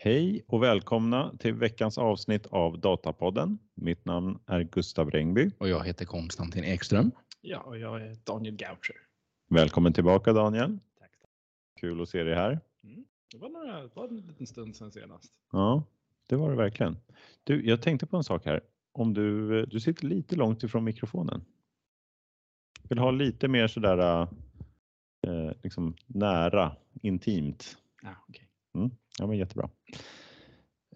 Hej och välkomna till veckans avsnitt av Datapodden. Mitt namn är Gustav Rengby. Och jag heter Konstantin Ekström. Ja, och jag är Daniel Gaucher. Välkommen tillbaka Daniel. Tack. Kul att se dig här. Mm. Det, var några, det var en liten stund sedan senast. Ja, det var det verkligen. Du, jag tänkte på en sak här. Om du, du sitter lite långt ifrån mikrofonen. Vill ha lite mer sådär eh, liksom nära, intimt. Ja, okay. Mm, ja, men jättebra.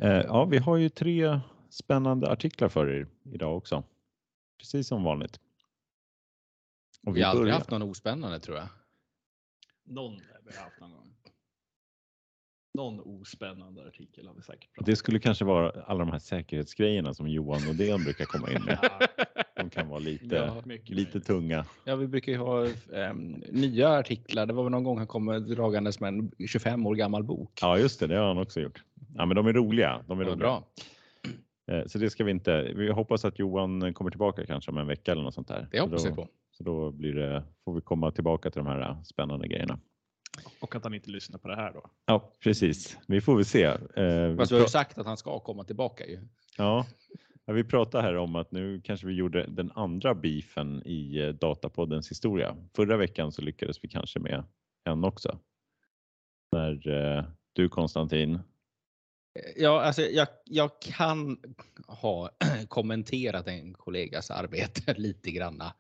Eh, ja, vi har ju tre spännande artiklar för er idag också. Precis som vanligt. Och vi, vi har aldrig haft någon ospännande tror jag. Någon har vi haft någon gång. Någon ospännande artikel har vi säkert pratat Det skulle kanske vara alla de här säkerhetsgrejerna som Johan Nordén brukar komma in med. Kan vara lite, ja, lite tunga. Ja, vi brukar ju ha um, nya artiklar. Det var väl någon gång han kom dragandes med en 25 år gammal bok. Ja, just det. Det har han också gjort. Ja, men de är roliga. De är roliga. Bra. Eh, så det ska vi inte. Vi hoppas att Johan kommer tillbaka kanske om en vecka eller något sånt där. Det hoppas vi på. Så då blir det, får vi komma tillbaka till de här spännande grejerna. Och att han inte lyssnar på det här då. Ja, precis. Vi får väl se. Eh, Fast vi har ju sagt att han ska komma tillbaka ju. Ja, Ja, vi pratade här om att nu kanske vi gjorde den andra beefen i eh, Datapoddens historia. Förra veckan så lyckades vi kanske med en också. När eh, du Konstantin. Ja, alltså jag, jag kan ha kommenterat en kollegas arbete lite granna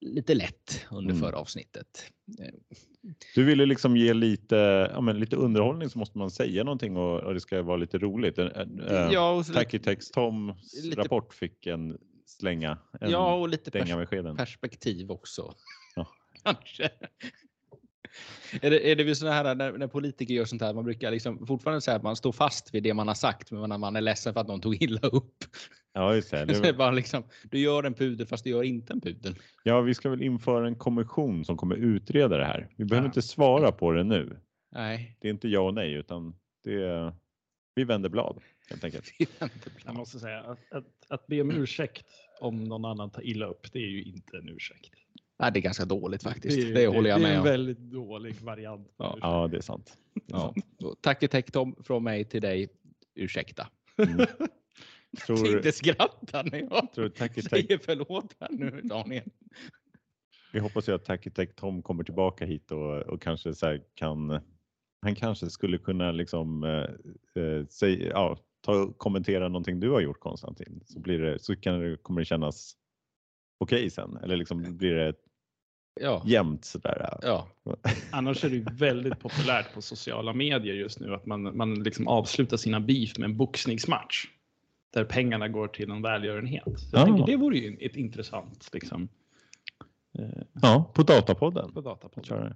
lite lätt under mm. förra avsnittet. Du ville liksom ge lite, ja, men lite underhållning så måste man säga någonting och, och det ska vara lite roligt. Ja, och Tacky Text Toms lite, rapport fick en slänga. En ja, och lite pers perspektiv också. Ja. Kanske. Är det, är det så här när, när, politiker gör sånt här, man brukar liksom fortfarande säga att man står fast vid det man har sagt, men man är ledsen för att någon tog illa upp. Ja, just det. det bara liksom, du gör en pudel fast du gör inte en pudel. Ja, vi ska väl införa en kommission som kommer utreda det här. Vi behöver ja. inte svara på det nu. Nej. Det är inte ja och nej, utan det är, vi vänder blad helt enkelt. Jag måste säga att, att, att be om ursäkt om någon annan tar illa upp, det är ju inte en ursäkt. Nej, det är ganska dåligt faktiskt. Det, det, det håller jag med om. Det är en väldigt dålig variant. Ja, ja det är sant. Ja. Tack Tom från mig till dig. Ursäkta. Mm. Tror, inte skratta när jag tror, tack, säger förlåt här nu Daniel. Vi hoppas ju att Tacky Tech Tom kommer tillbaka hit och, och kanske så kan. Han kanske skulle kunna liksom eh, eh, säga, ja, ta, kommentera någonting du har gjort Konstantin så blir det så kan det, kommer det kännas okej okay sen eller liksom blir det ja. jämnt sådär. Ja. Annars är det väldigt populärt på sociala medier just nu att man, man liksom avslutar sina beef med en boxningsmatch där pengarna går till en välgörenhet. Så jag ah. tänker det vore ju ett intressant liksom. Eh, ja, på Datapodden. På Datapodden.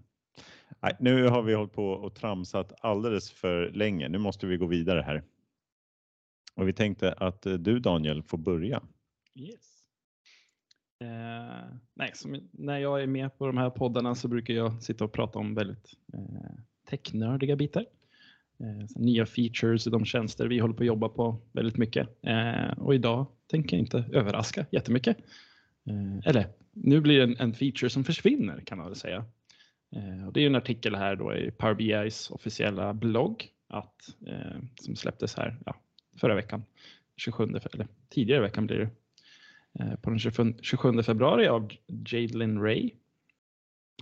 Nej, nu har vi hållit på och tramsat alldeles för länge. Nu måste vi gå vidare här. Och vi tänkte att eh, du Daniel får börja. Yes. Eh, nej, som, när jag är med på de här poddarna så brukar jag sitta och prata om väldigt eh, technördiga bitar. Eh, nya features i de tjänster vi håller på att jobba på väldigt mycket. Eh, och idag tänker jag inte överraska jättemycket. Eh, eller nu blir det en, en, feature som försvinner kan man väl säga. Eh, och det är en artikel här då i Power BIs officiella blogg att, eh, som släpptes här ja, förra veckan. 27, eller tidigare veckan blir det. Eh, på den 27 februari av Jadlin Ray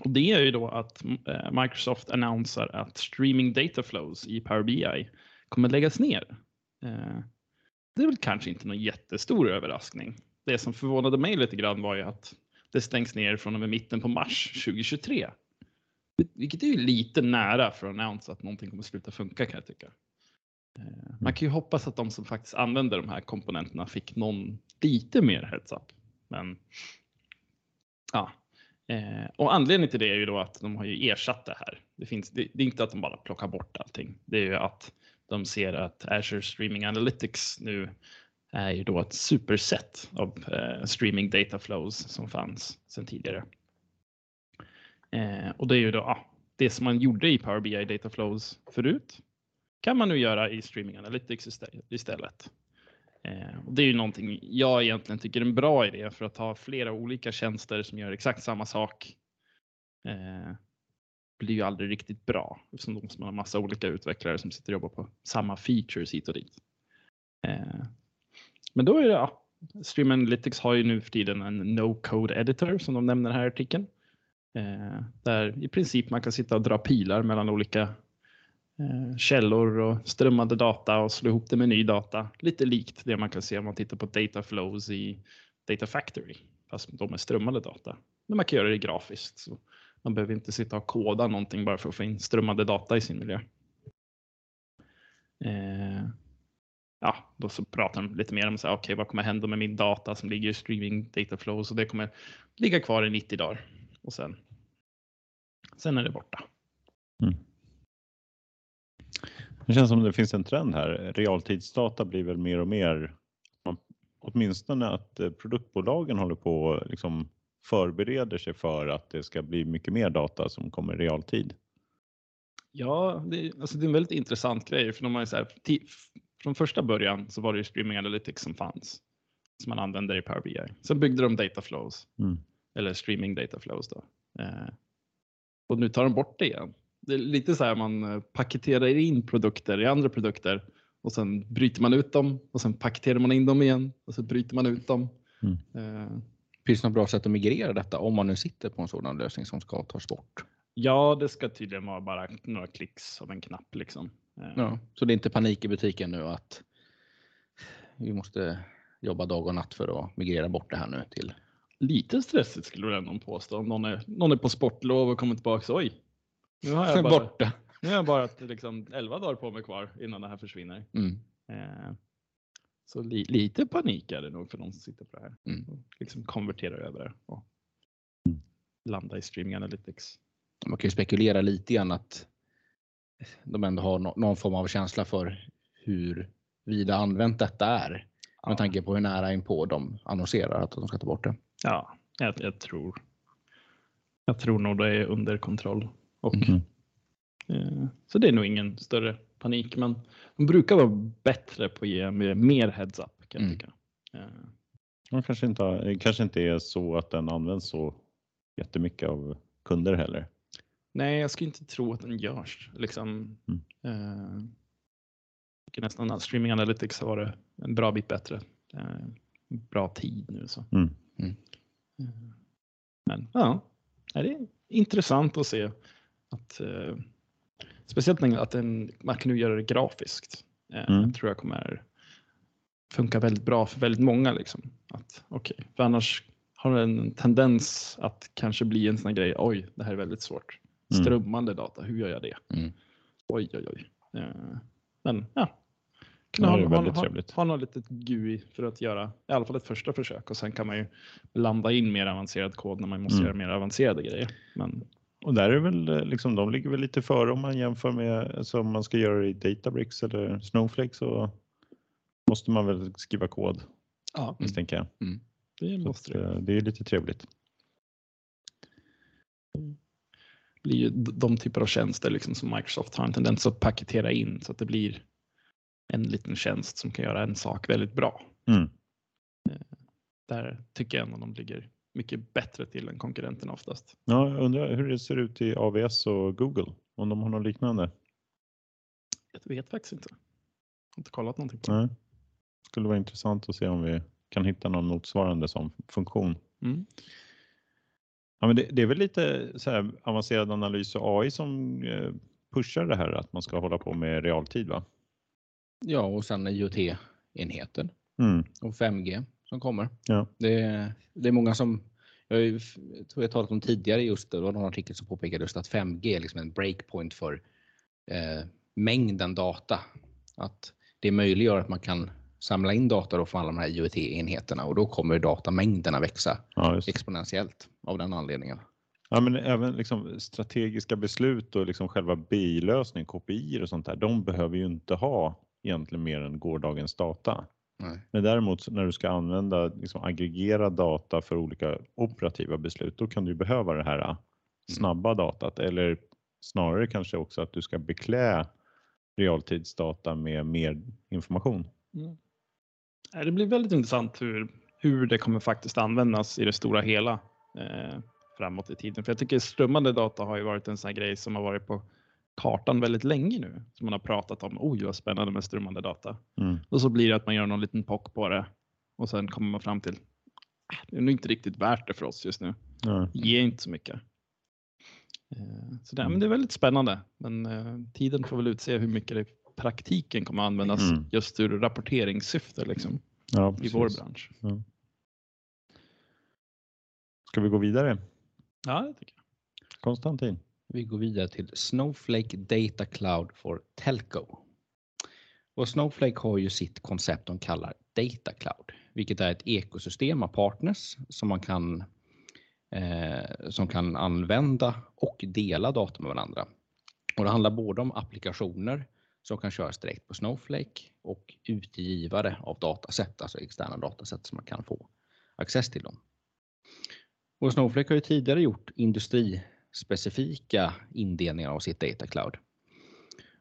och det är ju då att eh, Microsoft annonserar att streaming data flows i Power BI kommer läggas ner. Eh, det är väl kanske inte någon jättestor överraskning. Det som förvånade mig lite grann var ju att det stängs ner från och med mitten på mars 2023. Vilket är ju lite nära för att annonsera att någonting kommer sluta funka kan jag tycka. Eh, man kan ju hoppas att de som faktiskt använder de här komponenterna fick någon lite mer heads up. Men ja, Eh, och anledningen till det är ju då att de har ju ersatt det här. Det, finns, det, det, är inte att de bara plockar bort allting. Det är ju att de ser att Azure Streaming Analytics nu är ju då ett superset av eh, streaming data flows som fanns sedan tidigare. Eh, och det är ju då ah, det som man gjorde i Power BI Data Flows förut kan man nu göra i Streaming Analytics istället. Eh, det är ju någonting jag egentligen tycker är en bra idé för att ha flera olika tjänster som gör exakt samma sak. Eh, blir ju aldrig riktigt bra eftersom då måste man ha massa olika utvecklare som sitter och jobbar på samma features hit och dit. Eh, men då är det, ja, Stream Analytics har ju nu för tiden en no-code editor som de nämner här i artikeln. Eh, där i princip man kan sitta och dra pilar mellan olika Eh, källor och strömmade data och slå ihop det med ny data. Lite likt det man kan se om man tittar på data flows i Data Factory, fast de är strömmade data. Men man kan göra det grafiskt. Så man behöver inte sitta och koda någonting bara för att få in strömmade data i sin miljö. Eh, ja, då så pratar de lite mer om så här, okay, vad kommer hända med min data som ligger i streaming data flow så det kommer ligga kvar i 90 dagar och sen, sen är det borta. Mm. Det känns som det finns en trend här. Realtidsdata blir väl mer och mer, åtminstone att eh, produktbolagen håller på liksom förbereder sig för att det ska bli mycket mer data som kommer i realtid. Ja, det, alltså det är en väldigt intressant grej för de har här, från första början så var det ju streaming analytics som fanns som man använder i Power BI. Sen byggde de data flows mm. eller streaming data flows då. Eh, och nu tar de bort det igen. Det är lite så här man eh, paketerar in produkter i andra produkter och sen bryter man ut dem och sen paketerar man in dem igen och så bryter man ut dem. Mm. Eh. Finns det något bra sätt att migrera detta om man nu sitter på en sådan lösning som ska tas bort? Ja, det ska tydligen vara bara några klicks av en knapp liksom. Ja, så det är inte panik i butiken nu att vi måste jobba dag och natt för att migrera bort det här nu till? Lite stressigt skulle jag ändå påstå. Om någon är, någon är på sportlov och kommer tillbaka. Oj, nu har jag bara, borta. Nu har jag bara liksom 11 dagar på mig kvar innan det här försvinner. Mm. Eh, så li, lite panik är det nog för de som sitter på det här. Mm. Liksom konverterar över det och landa i streaming analytics. Man kan ju spekulera lite grann att de ändå har någon form av känsla för hur vida använt detta är. Ja. Med tanke på hur nära inpå de annonserar att de ska ta bort det. Ja, jag, jag tror. Jag tror nog det är under kontroll. Och, mm. eh, så det är nog ingen större panik, men de brukar vara bättre på att ge mer heads up kan jag mm. tycka. Eh. Det kanske inte, kanske inte är så att den används så jättemycket av kunder heller. Nej, jag skulle inte tro att den görs. Liksom, mm. eh, nästan att streaming analytics har varit en bra bit bättre. Eh, bra tid nu. Så. Mm. Mm. Eh, men ja, det är intressant att se att eh, speciellt att den, man kan nu göra det grafiskt. Eh, mm. tror jag kommer funka väldigt bra för väldigt många. Liksom. Att, okay, för annars har den en tendens att kanske bli en sån här grej. Oj, det här är väldigt svårt. Mm. Strömmande data, hur gör jag det? Mm. Oj, oj, oj. Eh, men ja, kunna ha, ha, ha, ha något litet GUI för att göra i alla fall ett första försök och sen kan man ju landa in mer avancerad kod när man måste mm. göra mer avancerade grejer. Men... Och där är väl eh, liksom, de ligger väl lite före om man jämför med alltså om man ska göra det i Databricks eller Snowflake så måste man väl skriva kod. Ja, misstänker jag. Mm. Det måste det. Eh, det är lite trevligt. Mm blir ju de typer av tjänster liksom som Microsoft har en tendens att paketera in så att det blir en liten tjänst som kan göra en sak väldigt bra. Mm. Eh, där tycker jag ändå de ligger mycket bättre till än konkurrenterna oftast. Ja, jag undrar hur det ser ut i AWS och Google, om de har något liknande? Jag vet faktiskt inte. Jag har inte kollat någonting på det. Det skulle vara intressant att se om vi kan hitta någon motsvarande som funktion. Mm. Ja, men det, det, är väl lite så här avancerad analys och AI som eh, pushar det här att man ska hålla på med realtid va? Ja, och sen IoT-enheten mm. och 5G som kommer. Ja. Det, det är många som jag tror jag talat om tidigare just det var någon artikel som påpekade just att 5G är liksom en breakpoint för eh, mängden data. Att det möjliggör att man kan samla in data då från alla de här IoT-enheterna och då kommer datamängderna växa ja, exponentiellt av den anledningen. Ja, men även liksom strategiska beslut och liksom själva bilösning, KPI och sånt där, de behöver ju inte ha egentligen mer än gårdagens data. Nej. Men däremot när du ska använda liksom aggregera data för olika operativa beslut, då kan du behöva det här mm. snabba datat eller snarare kanske också att du ska beklä realtidsdata med mer information. Mm. Det blir väldigt intressant hur, hur det kommer faktiskt användas i det stora hela. Eh, framåt i tiden. För jag tycker strömmande data har ju varit en sån här grej som har varit på kartan väldigt länge nu. Som man har pratat om. Oj vad spännande med strömmande data. Mm. Och så blir det att man gör någon liten pock på det och sen kommer man fram till äh, det är nog inte riktigt värt det för oss just nu. Mm. Ger inte så mycket. Eh, så det, men det är väldigt spännande. Men eh, tiden får väl utse hur mycket det i praktiken kommer användas mm. just ur rapporteringssyfte liksom, ja, i vår bransch. Ja. Ska vi gå vidare? Ja, det tycker jag. Konstantin? Vi går vidare till Snowflake Data Cloud for Telco. Och Snowflake har ju sitt koncept de kallar Data Cloud, vilket är ett ekosystem av partners som man kan eh, som kan använda och dela data med varandra. Och det handlar både om applikationer som kan köras direkt på Snowflake och utgivare av dataset, alltså externa dataset som man kan få access till dem. Och Snowflake har ju tidigare gjort industri specifika indelningar av sitt data cloud.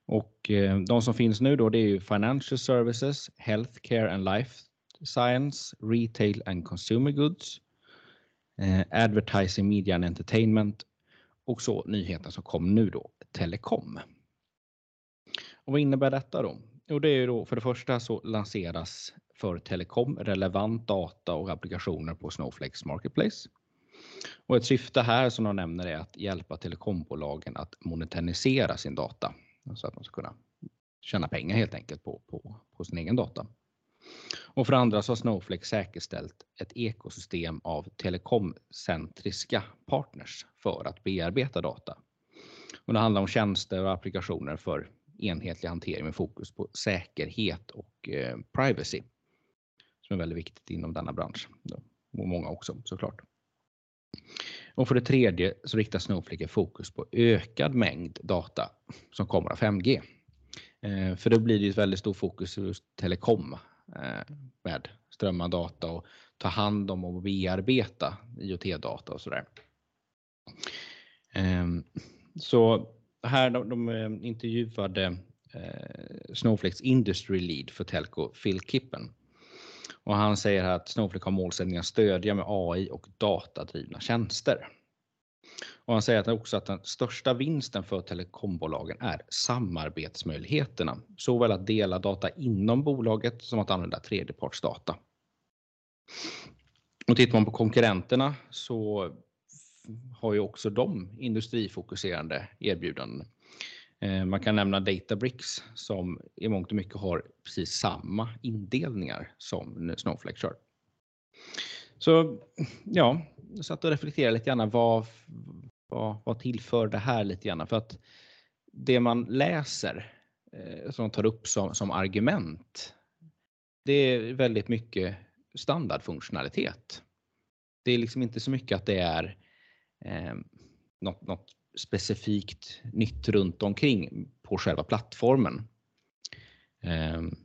Och eh, de som finns nu då det är ju Financial Services, Healthcare and Life Science, Retail and Consumer Goods, eh, Advertising, Media and Entertainment och så nyheten som kom nu då, Telekom. Och vad innebär detta då? Jo, det är ju då för det första så lanseras för telekom relevant data och applikationer på Snowflakes Marketplace. Och ett syfte här som de nämner är att hjälpa telekombolagen att monetärisera sin data så att de ska kunna tjäna pengar helt enkelt på, på, på sin egen data. Och för andra så har Snowflake säkerställt ett ekosystem av telekomcentriska partners för att bearbeta data. Och det handlar om tjänster och applikationer för enhetlig hantering med fokus på säkerhet och eh, privacy. Som är väldigt viktigt inom denna bransch. Och många också såklart. Och för det tredje så riktar Snowflake fokus på ökad mängd data som kommer av 5G. Eh, för då blir det ett väldigt stort fokus just telekom eh, med strömma data och ta hand om och bearbeta IoT-data och sådär. Ehm, så här de, de eh, intervjuade Snowflakes Industry Lead för Telco, Phil Kippen. Och han säger att Snowflake har målsättningen att stödja med AI och datadrivna tjänster. Och han säger också att den största vinsten för telekombolagen är samarbetsmöjligheterna, såväl att dela data inom bolaget som att använda tredjepartsdata. Och tittar man på konkurrenterna så har ju också de industrifokuserande erbjudanden. Eh, man kan nämna Databricks som i mångt och mycket har precis samma indelningar som Snowflake kör. Så ja, jag satt och reflekterade lite grann vad, vad, vad tillför det här lite grann? För att det man läser eh, som man tar upp som, som argument, det är väldigt mycket standardfunktionalitet. Det är liksom inte så mycket att det är eh, något, något specifikt nytt runt omkring på själva plattformen. Ehm,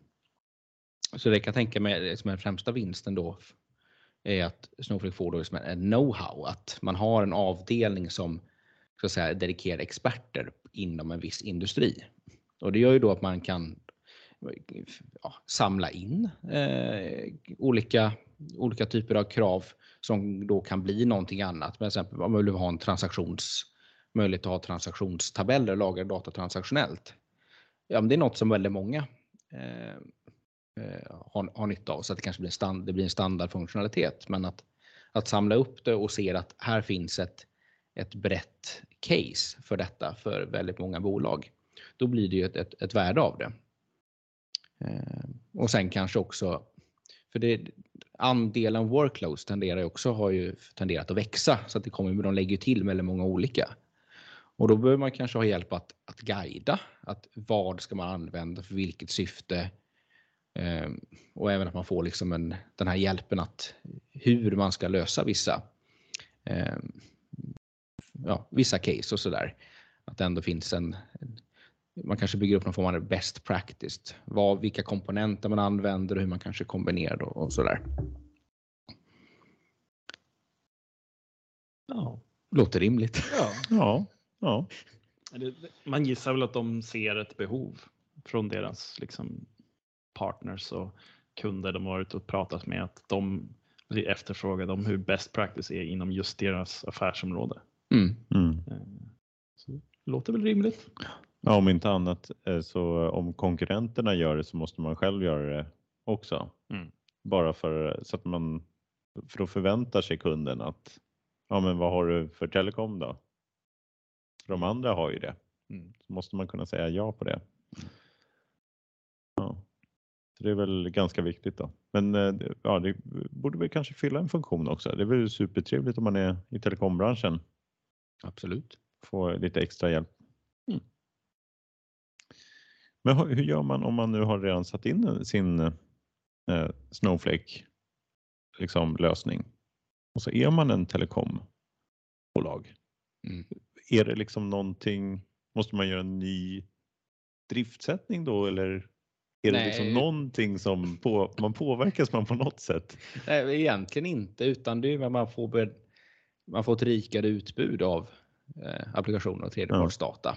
så det kan jag tänka mig som den främsta vinsten då är att Snowflake får då liksom en know-how, att man har en avdelning som ska säga, dedikerar experter inom en viss industri. Och det gör ju då att man kan ja, samla in eh, olika, olika typer av krav som då kan bli någonting annat. Till exempel om man vill ha en transaktions, möjlighet att ha transaktionstabeller, lagra data transaktionellt. Ja, men det är något som väldigt många eh, Eh, har, har nytta av så att det kanske blir, stand, det blir en standardfunktionalitet. Men att, att samla upp det och se att här finns ett, ett brett case för detta för väldigt många bolag. Då blir det ju ett, ett, ett värde av det. Eh, och sen kanske också, för det, andelen workloads tenderar också har ju tenderat att växa så att det kommer, de lägger till väldigt många olika. Och då behöver man kanske ha hjälp att, att guida, att vad ska man använda för vilket syfte? Ehm, och även att man får liksom en, den här hjälpen att hur man ska lösa vissa, ehm, ja, vissa case och sådär. Att det ändå finns en, man kanske bygger upp någon form av best practice. Vad, vilka komponenter man använder och hur man kanske kombinerar och, och sådär. Ja. Låter rimligt. Ja. ja. ja. Man gissar väl att de ser ett behov från deras liksom, partners och kunder de har varit och pratat med att de blir efterfrågade om hur best practice är inom just deras affärsområde. Mm. Mm. Så det låter väl rimligt. Ja, om inte annat eh, så om konkurrenterna gör det så måste man själv göra det också. Mm. Bara för så att man för då förväntar sig kunden att ja, men vad har du för telekom då? För de andra har ju det. Mm. Så måste man kunna säga ja på det. Ja. Så det är väl ganska viktigt då. Men eh, ja, det borde väl kanske fylla en funktion också. Det är väl supertrevligt om man är i telekombranschen. Absolut. Få lite extra hjälp. Mm. Men hur gör man om man nu har redan satt in sin eh, Snowflake liksom, lösning och så är man en telekombolag. Mm. Är det liksom någonting, måste man göra en ny driftsättning då eller är det liksom Nej. någonting som på, man påverkas man på något sätt? Nej, egentligen inte, utan det är att man får, man får ett rikare utbud av eh, applikationer och tredjepartsdata. Eh,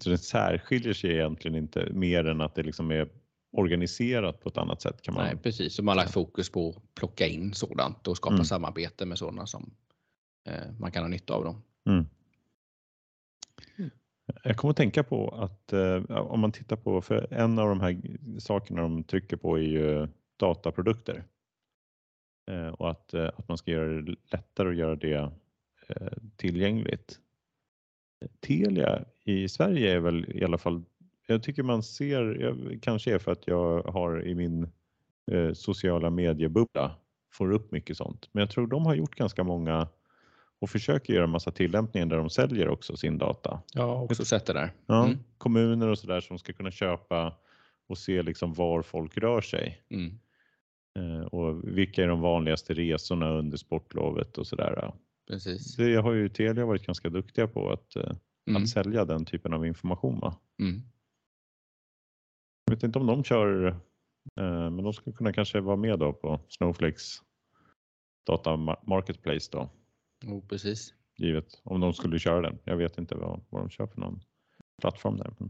Så det särskiljer sig egentligen inte mer än att det liksom är organiserat på ett annat sätt kan man Nej, precis. Så man har lagt fokus på att plocka in sådant och skapa Mm. samarbete med sådana som eh, man kan ha nytta av. Dem. Mm. Jag kommer att tänka på att eh, om man tittar på, för en av de här sakerna de trycker på är ju dataprodukter. Eh, och att, eh, att man ska göra det lättare att göra det eh, tillgängligt. Telia i Sverige är väl i alla fall, jag tycker man ser, jag, kanske är för att jag har i min eh, sociala mediebubbla får upp mycket sånt. Men jag tror de har gjort ganska många och försöker göra massa tillämpningar där de säljer också sin data. Ja, också sett det där. Ja, Mm. Kommuner och sådär som ska kunna köpa och se liksom var folk rör sig Mm. eh, och vilka är de vanligaste resorna under sportlovet och sådär. Precis. Det har ju Telia varit ganska duktiga på att, eh, Mm. att sälja den typen av information. Va? Mm. Jag vet inte om de kör, eh, men de skulle kunna kanske vara med då på Snowflakes data ma- marketplace då, Oh, precis. givet om de skulle köra den. Jag vet inte vad, vad de kör för någon plattform där. Men...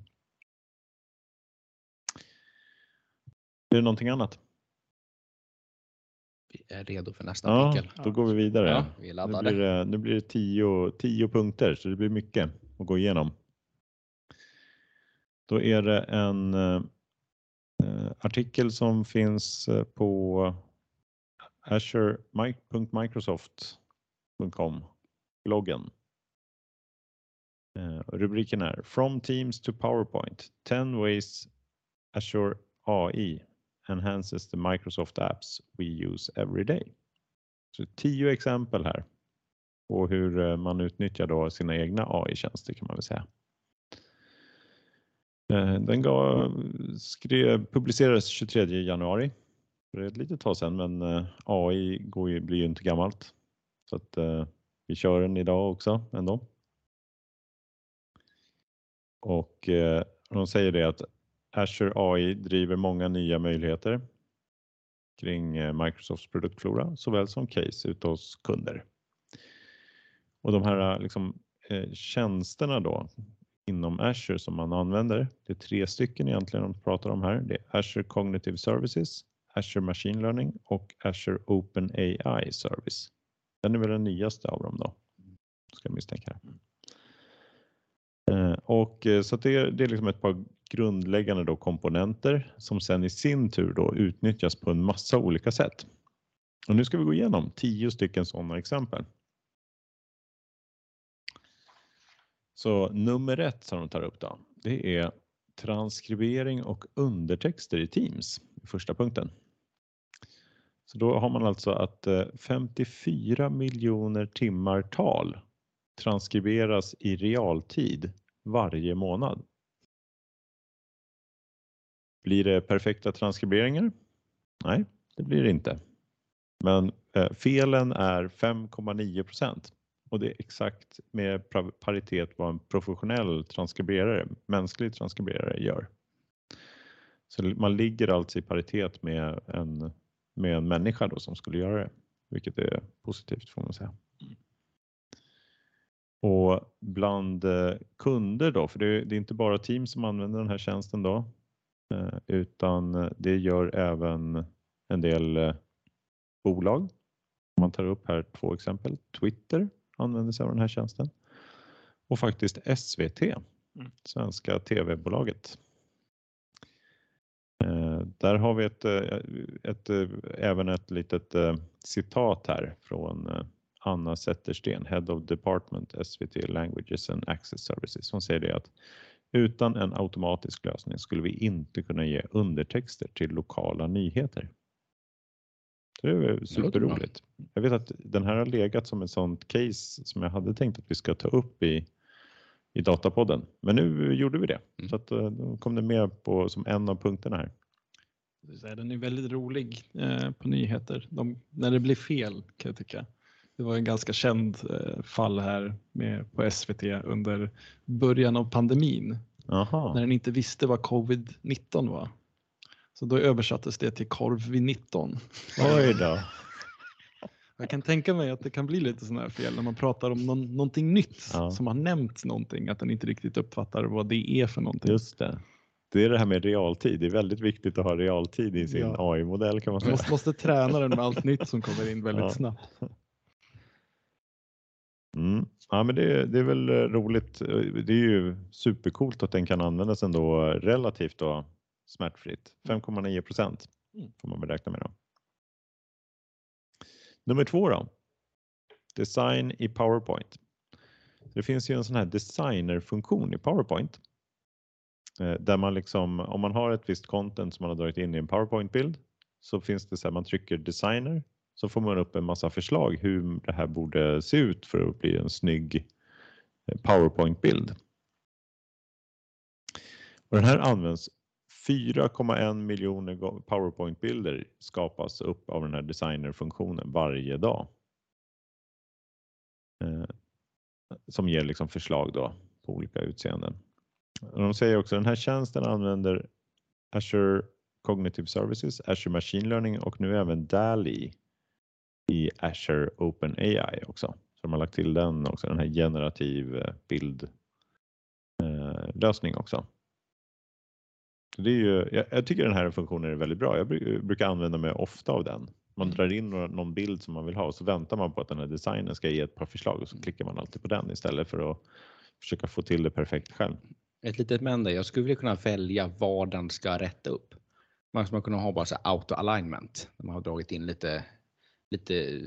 Är det någonting annat? Vi är redo för nästa Ja, artikel. då går vi vidare. Ja, vi Nu blir det, nu blir det tio, tio punkter så det blir mycket att gå igenom. Då är det en eh, eh artikel som finns eh, på azure.microsoft.com bloggen. Eh, rubriken är From Teams to PowerPoint 10 ways Azure AI enhances the Microsoft apps we use every day. Så tio exempel här och hur eh, man utnyttjar då sina egna AI-tjänster kan man väl säga. Eh, den gav, skrev, publicerades 23 januari. Det är ett litet tag sedan men eh, AI går ju, blir ju inte gammalt. Så att eh, vi kör den idag också ändå. Och eh, de säger det att Azure AI driver många nya möjligheter kring Microsofts produktflora såväl som case ute hos kunder. Och de här äh, liksom, eh, tjänsterna då inom Azure som man använder, det är tre stycken egentligen de pratar om här. Det är Azure Cognitive Services, Azure Machine Learning och Azure Open AI Service. Den är väl den nyaste av dem då, ska jag misstänka. Eh, Och eh, så det, är- det är liksom ett par grundläggande då komponenter som sen i sin tur då utnyttjas på en massa olika sätt. Och nu ska vi gå igenom tio stycken sådana exempel. Så nummer ett som de tar upp då, det är transkribering och undertexter i Teams, första punkten. Så då har man alltså att eh, 54 miljoner timmar tal transkriberas i realtid varje månad. Blir det perfekta transkriberingar? Nej, det blir det inte. Men eh, felen är 5,9 procent och det är exakt med paritet vad en professionell transkriberare, mänsklig transkriberare gör. Så man ligger alltså i paritet med en, med en människa då som skulle göra det, vilket är positivt får man säga. Och bland eh, kunder då, för det, det är inte bara Teams som använder den här tjänsten då, eh, utan eh, det gör även en del bolag. Man tar upp här två exempel. Twitter använder sig av den här tjänsten och faktiskt SVT, mm. svenska tv-bolaget. Eh, där har vi ett, ett, ett, även ett litet citat här från Anna Zettersten, Head of Department SVT Languages and Access Services. Hon säger det att utan en automatisk lösning skulle vi inte kunna ge undertexter till lokala nyheter. Det är superroligt. Jag vet att den här har legat som ett sånt case som jag hade tänkt att vi ska ta upp i, i Datapodden. Men nu gjorde vi det. Mm. Så att, eh, då kom det med på, som en av punkterna här. Den är väldigt rolig eh, på nyheter. De, när det blir fel kan jag tycka. Det var en ganska känd eh, fall här med, på SVT under början av pandemin. Aha. När den inte visste vad covid-19 var. Så då översattes det till korv vid 19. Oj då. Jag kan tänka mig att det kan bli lite sådana här fel när man pratar om någon, någonting nytt ja. som har nämnt någonting, att den inte riktigt uppfattar vad det är för någonting. Just det. Det är det här med realtid. Det är väldigt viktigt att ha realtid i sin ja. AI-modell kan man säga. Man måste, måste träna den med allt nytt som kommer in väldigt ja. snabbt. Mm. Ja, men det, det, är väl roligt. Det är ju supercoolt att den kan användas ändå relativt då smärtfritt. 5,9 procent mm. får man väl räkna med. Då. Nummer två då. Design i PowerPoint. Det finns ju en sån här designerfunktion i PowerPoint eh, där man liksom om man har ett visst content som man har dragit in i en PowerPoint-bild så finns det så här man trycker designer så får man upp en massa förslag hur det här borde se ut för att bli en snygg eh, PowerPoint-bild. Och den här används 4,1 miljoner PowerPoint-bilder skapas upp av den här designerfunktionen varje dag. Eh, som ger liksom förslag då på olika utseenden. De säger också att den här tjänsten använder Azure Cognitive Services, Azure Machine Learning och nu även DALI i Azure Open AI också. Så de har lagt till den också, den här generativ bildlösning eh, eh också det är ju, jag, jag, tycker den här funktionen är väldigt bra. Jag brukar använda mig ofta av den. Man mm. drar in någon bild som man vill ha och så väntar man på att den här designen ska ge ett par förslag och så klickar man alltid på den istället för att försöka få till det perfekt själv. Ett litet men där, jag skulle vilja kunna välja vad den ska rätta upp. Man skulle kunna ha bara så auto alignment. Man har dragit in lite lite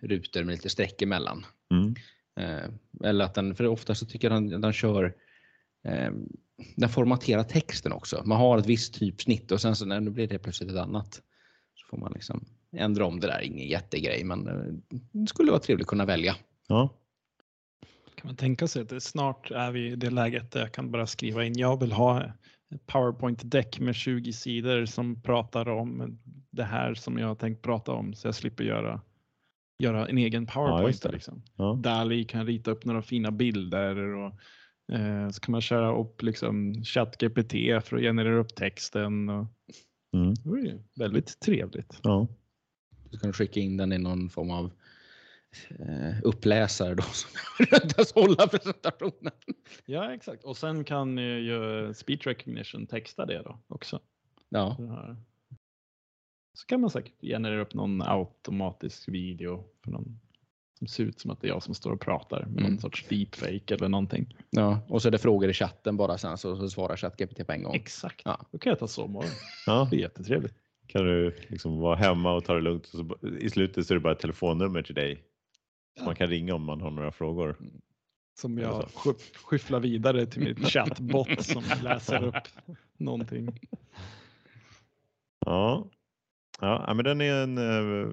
rutor med lite streck emellan. Mm. Eh, eller att den, för ofta så tycker jag den, den kör eh, den formaterar texten också. Man har ett visst typsnitt och sen så när nu blir det plötsligt ett annat så får man liksom ändra om det där. Ingen jättegrej, men eh, det skulle vara trevligt att kunna välja. Ja. Kan man tänka sig att snart är vi i det läget där jag kan bara skriva in jag vill ha PowerPoint-deck med 20 sidor som pratar om det här som jag har tänkt prata om så jag slipper göra, göra en egen PowerPoint. Ja, liksom. ja. Dali kan rita upp några fina bilder och så kan man köra upp liksom ChatGPT för att generera upp texten. Och, mm. Det är väldigt trevligt. Ja. Du kan skicka in den i någon form av Eh, uppläsare då som väntas hålla presentationen. Ja exakt och sen kan ju speech recognition texta det då också. Ja. Så kan man säkert generera upp någon automatisk video för någon som ser ut som att det är jag som står och pratar med mm. någon sorts deepfake eller någonting. Ja, och så är det frågor i chatten bara sen så, så svarar ChatGPT på en gång. Exakt, ja. då kan jag ta sovmorgon. Ja. Det är jättetrevligt. Kan du liksom vara hemma och ta det lugnt och så, i slutet så är det bara ett telefonnummer till dig Ja. Man kan ringa om man har några frågor. Mm. Som jag skyfflar vidare till mitt chattbot som läser upp någonting. Ja. Ja, men den är, en, eh,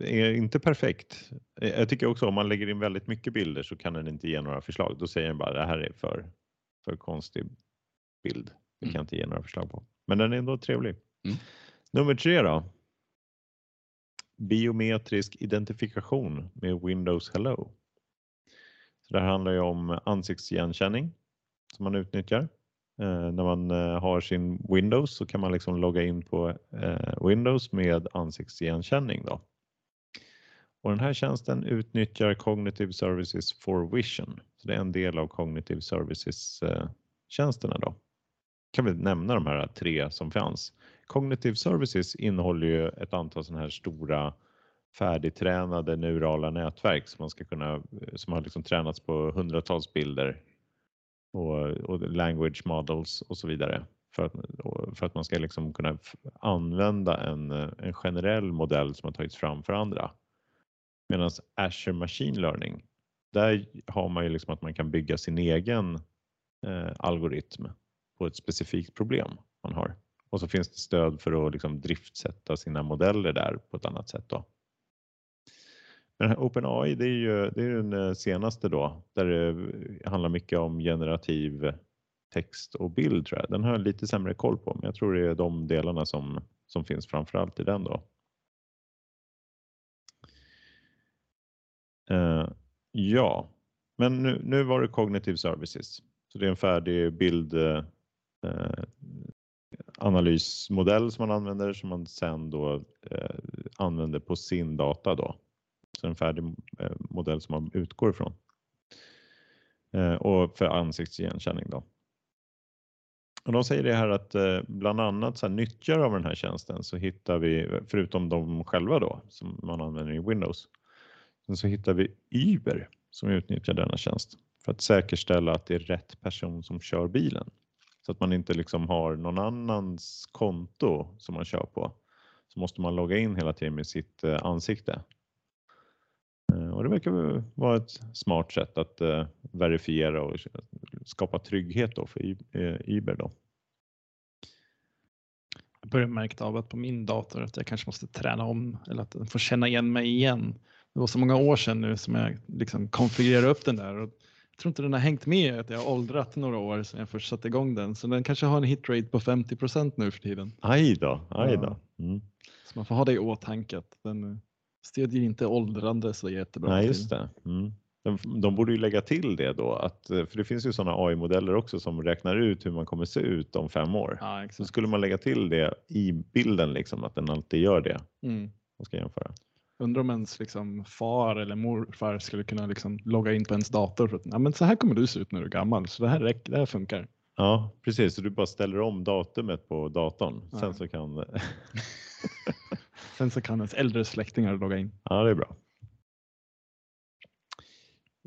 är inte perfekt. Jag tycker också om man lägger in väldigt mycket bilder så kan den inte ge några förslag. Då säger den bara det här är för, för konstig bild. Det kan mm. inte ge några förslag på. Men den är ändå trevlig. Mm. Nummer tre då biometrisk identifikation med Windows Hello. Så det här handlar ju om ansiktsigenkänning som man utnyttjar. Eh, när man eh, har sin Windows så kan man liksom logga in på eh, Windows med ansiktsigenkänning. Då. Och den här tjänsten utnyttjar Cognitive Services for Vision. Så det är en del av Cognitive Services-tjänsterna. Då. Kan vi nämna de här tre som fanns. Cognitive Services innehåller ju ett antal sådana här stora färdigtränade neurala nätverk som man ska kunna, som har liksom tränats på hundratals bilder och, och language models och så vidare för att, för att man ska liksom kunna använda en, en generell modell som har tagits fram för andra. Medan Azure Machine Learning, där har man ju liksom att man kan bygga sin egen eh, algoritm på ett specifikt problem man har. Och så finns det stöd för att liksom driftsätta sina modeller där på ett annat sätt. Då. Men OpenAI det är ju det är den eh, senaste då där det eh, handlar mycket om generativ text och bild tror jag. Den har jag lite sämre koll på men jag tror det är de delarna som, som finns framförallt i den då. Uh, ja, men nu, nu var det Cognitive Services. Så det är en färdig bild uh, analysmodell som man använder som man sen då uh, använder på sin data då. Så en färdig eh, modell som man utgår ifrån. Eh, och för ansiktsigenkänning då. Och de säger det här att eh, bland annat så här, nyttjare av den här tjänsten så hittar vi, förutom de själva då som man använder i Windows, så hittar vi Uber som utnyttjar denna tjänst för att säkerställa att det är rätt person som kör bilen. Så att man inte liksom har någon annans konto som man kör på. Så måste man logga in hela tiden med sitt ansikte. Eh, och det verkar vara ett smart sätt att verifiera och skapa trygghet då för Uber. Då. Jag börjar märka av att på min dator att jag kanske måste träna om eller att den får känna igen mig igen. Det var så många år sedan nu som jag liksom konfigurerade upp den där. Och jag tror inte den har hängt med att jag har åldrat några år sedan jag först satte igång den. Så den kanske har en hitrate på 50% nu för tiden. Aj då, aj då. Mm. Så man får ha det i åtanke den stödjer inte åldrande så jättebra. Nej, just det. Mm. De, de borde ju lägga till det då, att, eh, för det finns ju sådana AI-modeller också som räknar ut hur man kommer se ut om fem år. Ja, så skulle man lägga till det i bilden, liksom, att den alltid gör det. Mm. Man ska jämföra. Undrar om ens liksom, far eller morfar skulle kunna liksom, logga in på ens dator. För att, ja, men så här kommer du se ut när du är gammal, så det här, räcker, det här funkar. Ja, precis. Så du bara ställer om datumet på datorn. Ja. Sen så kan Sen så kan ens äldre släktingar logga in. Ja, det är bra.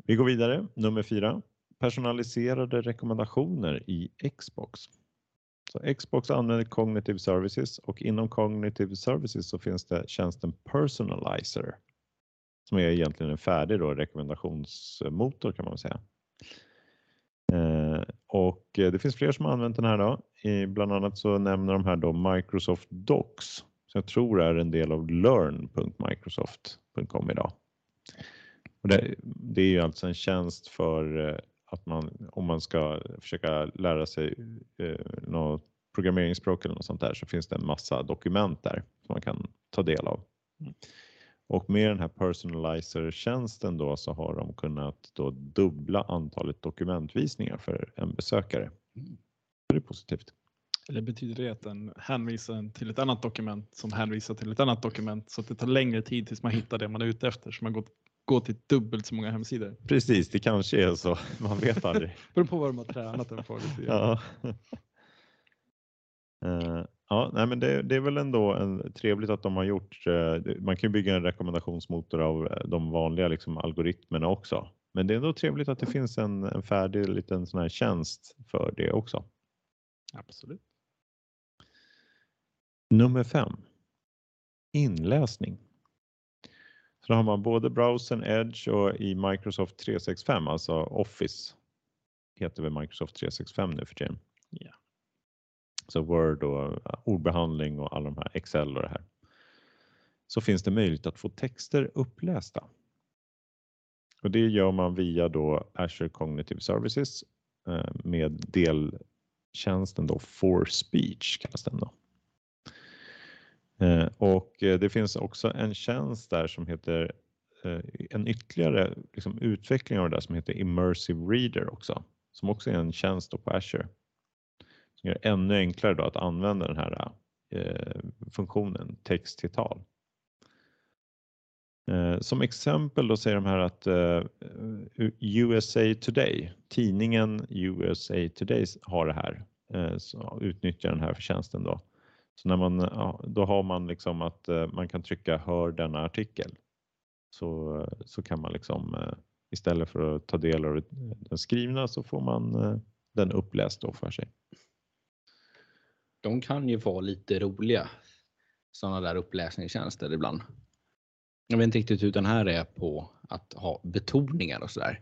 Vi går vidare. Nummer fyra. Personaliserade rekommendationer i Xbox. Så Xbox använder Cognitive Services och inom Cognitive Services så finns det tjänsten Personalizer som är egentligen en färdig då rekommendationsmotor kan man säga. Eh, och eh, det finns fler som har använt den här då. I, bland annat så nämner de här då Microsoft Docs som jag tror är en del av learn.microsoft.com idag. Och det, det, är ju alltså en tjänst för eh, att man om man ska försöka lära sig eh, något programmeringsspråk eller något sånt där så finns det en massa dokument där som man kan ta del av. Och med den här personalizer-tjänsten då så har de kunnat då dubbla antalet dokumentvisningar för en besökare. Mm. Det är positivt. Eller betyder det att den hänvisar till ett annat dokument som hänvisar till ett annat dokument så att det tar längre tid tills man hittar det man är ute efter så man går, går till dubbelt så många hemsidor? Precis, det kanske är så. Man vet aldrig. Beror på vad de har tränat den på. Lite ja. Uh, ja, nej, men det, det, är väl ändå en, trevligt att de har gjort. Uh, man kan ju bygga en rekommendationsmotor av uh, de vanliga liksom, algoritmerna också. Men det är ändå trevligt att det finns en, en färdig liten sån här tjänst för det också. Absolut. Nummer fem. Inläsning. Så då har man både browsern Edge och i Microsoft 365, alltså Office heter väl Microsoft 365 nu för tiden. Yeah. Så Word och ordbehandling och alla de här Excel och det här. Så finns det möjlighet att få texter upplästa. Och det gör man via då Azure Cognitive Services eh, med deltjänsten då For Speech kallas den då. Eh, och eh, det finns också en tjänst där som heter eh, en ytterligare liksom utveckling av det där som heter Immersive Reader också, som också är en tjänst på Azure. Som gör det ännu enklare då att använda den här funktionen text till tal. Som exempel då säger de här att USA Today, tidningen USA Today har det här, så utnyttjar den här förtjänsten då så när man, då har man liksom att man kan trycka hör denna artikel. Så, så kan man liksom istället för att ta del av den skrivna så får man den uppläst då för sig. De kan ju vara lite roliga. Sådana där uppläsningstjänster ibland. Jag vet inte riktigt hur den här är på att ha betoningar och sådär.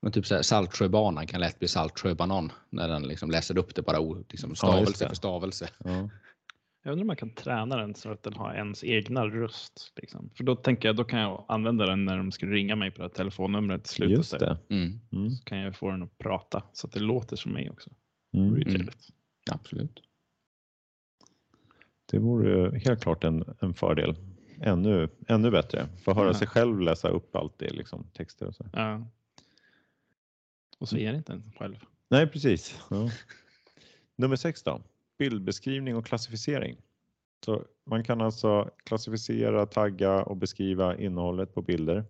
Men typ så här, Saltsjöbanan kan lätt bli Saltsjöbanan när den liksom läser upp det bara liksom stavelse ja, för stavelse. Ja. Jag undrar om man kan träna den så att den har ens egna röst. Liksom. För då tänker jag, då kan jag använda den när de skulle ringa mig på det här telefonnumret i slutet. Just det. Mm. Mm. Så kan jag få den att prata så att det låter som mig också. Mm. Det mm. Absolut. Det vore helt klart en, en fördel. Ännu, ännu bättre. Få höra ja. sig själv läsa upp allt det, liksom, texter och så. Ja. Och så är det inte en själv. Nej, precis. Ja. Nummer sex då bildbeskrivning och klassificering. Så man kan alltså klassificera, tagga och beskriva innehållet på bilder.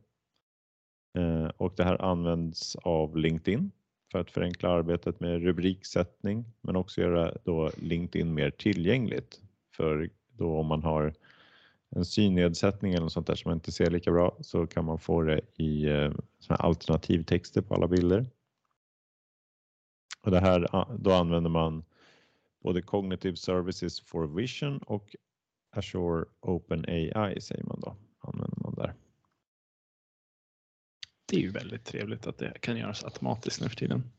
Eh, och det här används av LinkedIn för att förenkla arbetet med rubriksättning men också göra då LinkedIn mer tillgängligt. För då om man har en synnedsättning eller något sånt där som man inte ser lika bra så kan man få det i eh, alternativtexter på alla bilder. Och det här, ah, då använder man både Cognitive Services for Vision och Azure OpenAI säger man då, använder man där. Det är ju väldigt trevligt att det kan göras automatiskt nu för tiden.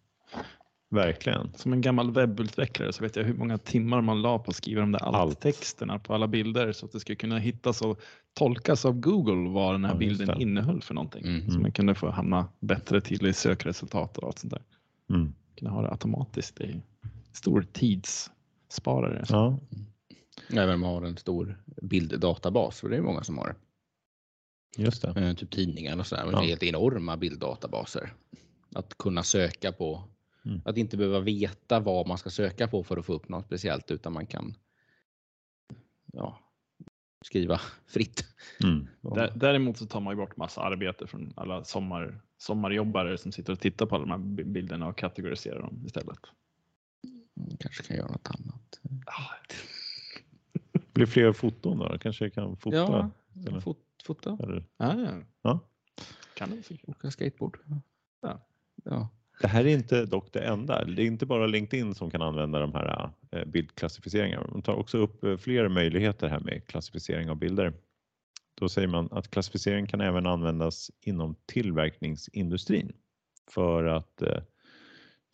Verkligen. Som en gammal webbutvecklare så vet jag hur många timmar man la på att skriva de där alt-texterna på alla bilder så att det skulle kunna hittas och tolkas av Google vad den här ja, bilden innehöll för någonting. Mm. Så man kunde få hamna bättre till i sökresultat och allt sånt där. Mm. Kunna ha det automatiskt. Det är stor tids sparare. Ja. Även om man har en stor bilddatabas, för det är många som har det. Just det. Eh, typ tidningar och sådär, ja. helt enorma bilddatabaser. Att kunna söka på, mm. att inte behöva veta vad man ska söka på för att få upp något speciellt utan man kan ja, skriva fritt. Mm. Däremot så tar man ju bort massa arbete från alla sommar, sommarjobbare som sitter och tittar på alla de här bilderna och kategoriserar dem istället. Mm, kanske kan göra något annat. Det blir fler foton då? Kanske kan fota? Ja, fot, fota. Eller? Ah, ja. ja. Kan du åka skateboard? Ja. ja. Det här är inte dock det enda. Det är inte bara LinkedIn som kan använda de här eh, bildklassificeringarna. De tar också upp eh, fler möjligheter här med klassificering av bilder. Då säger man att klassificering kan även användas inom tillverkningsindustrin för att eh,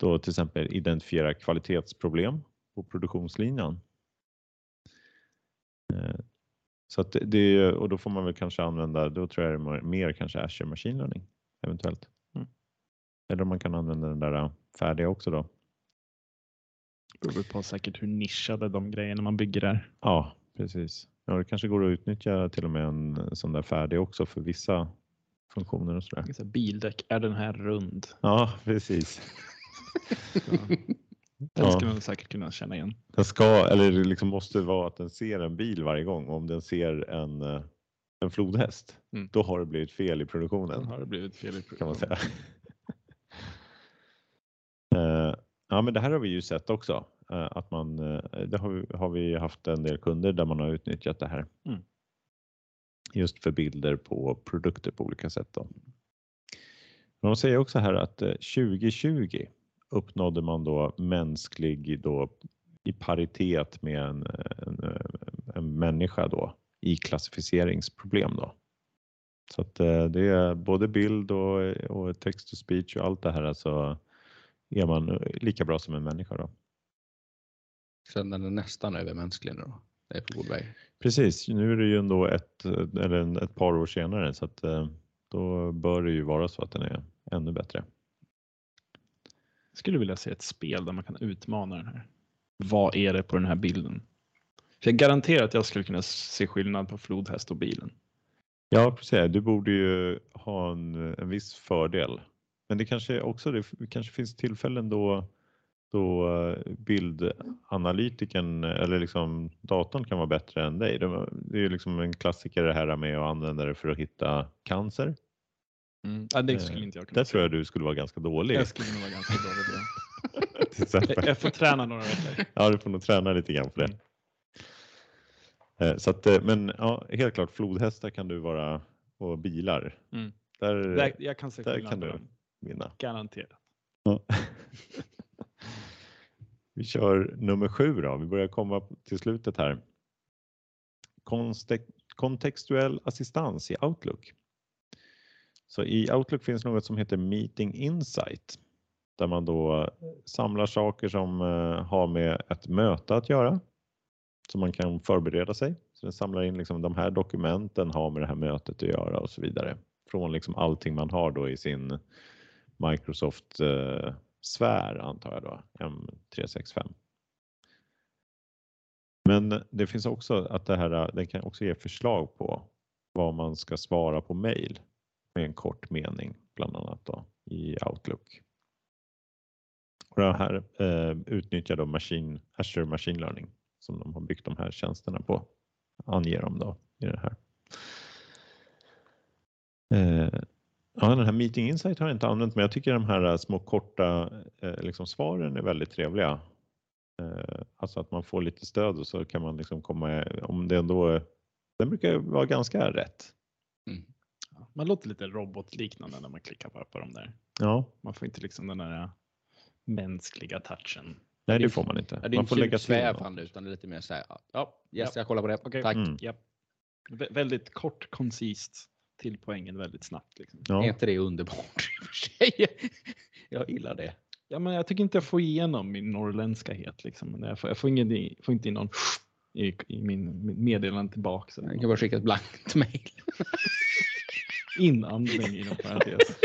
då till exempel identifiera kvalitetsproblem på produktionslinjen. Eh, så att det, och då får man väl kanske använda, då tror jag det är mer kanske Azure Machine Learning eventuellt. Mm. Eller om man kan använda den där äh, färdiga också då. Det beror på säkert hur nischade de grejerna man bygger är. Ja, precis. Ja, det kanske går att utnyttja till och med en sån där färdig också för vissa funktioner och sådär. Bildäck, är den här rund? Ja, precis. Den ska man säkert kunna känna igen. Den ska, eller det liksom måste vara att den ser en bil varje gång. Om den ser en, eh, en flodhäst, mm. då har det blivit fel i produktionen. Då har det blivit fel i produktionen. Kan man säga. uh, ja, men det här har vi ju sett också. Uh, att man, uh, det har vi, har vi haft en del kunder där man har utnyttjat det här. Mm. Just för bilder på produkter på olika sätt. Då. Men de säger också här att 2020 uppnådde man då mänsklig då i paritet med en, en, en människa då i klassificeringsproblem då. Så att eh, det är både bild och, och text to speech och allt det här alltså är man lika bra som en människa då. Så den är nästan övermänsklig nu då? Det är på god väg. Precis, nu är det ju ändå ett, eller ett par år senare så att eh, då bör det ju vara så att den är ännu bättre skulle vilja se ett spel där man kan utmana den här. Vad är det på den här bilden? För jag garanterar att jag skulle kunna se skillnad på flodhäst och bilen. Ja, precis. Du borde ju ha en, en viss fördel. Men det kanske också det kanske finns tillfällen då, då eh, bildanalytiken eller liksom datorn kan vara bättre än dig. Det är ju liksom en klassiker det här med att använda det för att hitta cancer. Mm. Ja, det skulle inte jag kunna. Där tror jag du skulle vara ganska dålig. Jag skulle nog vara ganska dålig på det. jag får träna några veckor. Ja, du får nog träna lite grann på det. Eh, så att, eh, men ja, helt klart flodhästar kan du vara och bilar. Mm. Där, där, jag kan se där kan du vinna. Garanterat. Ja. Vi kör nummer sju då. Vi börjar komma till slutet här. Kontextuell assistans i Outlook. Så i Outlook finns något som heter Meeting Insight där man då eh, samlar saker som eh, har med ett möte att göra så man kan förbereda sig. Så den samlar in liksom de här dokumenten har med det här mötet att göra och så vidare. Från liksom allting man har då i sin Microsoft eh, sfär antar jag då, M365. Men det finns också att det här, eh, den kan också ge förslag på vad man ska svara på mail med en kort mening bland annat då i Outlook. Och det här eh, utnyttjar då machine, Azure Machine Learning som de har byggt de här tjänsterna på. Anger de då i det här. Eh, ja, den här Meeting Insight har jag inte använt men jag tycker de här eh, små korta eh, liksom svaren är väldigt trevliga. Eh, alltså att man får lite stöd och så kan man liksom komma, om det ändå, eh, den brukar vara ganska rätt. Mm. Man låter lite robotliknande när man klickar på, på dem där. Ja. Man får inte liksom den där mänskliga touchen. Nej, det får man inte. Ja, det är man får lägga svävande utan det är lite mer så här. Ja, yes, jag kollar på det. Okay. Tack. Mm. Yep. väldigt kort, koncist till poängen väldigt snabbt. Liksom. Ja. Är inte det underbart i och för sig? Jag gillar det. Ja, men jag tycker inte jag får igenom min norrländskahet. Liksom. Jag, får, jag får, ingen, får inte in någon i, i min meddelande tillbaka. Jag kan bara skicka ett blankt mail. Inandning inom parentes.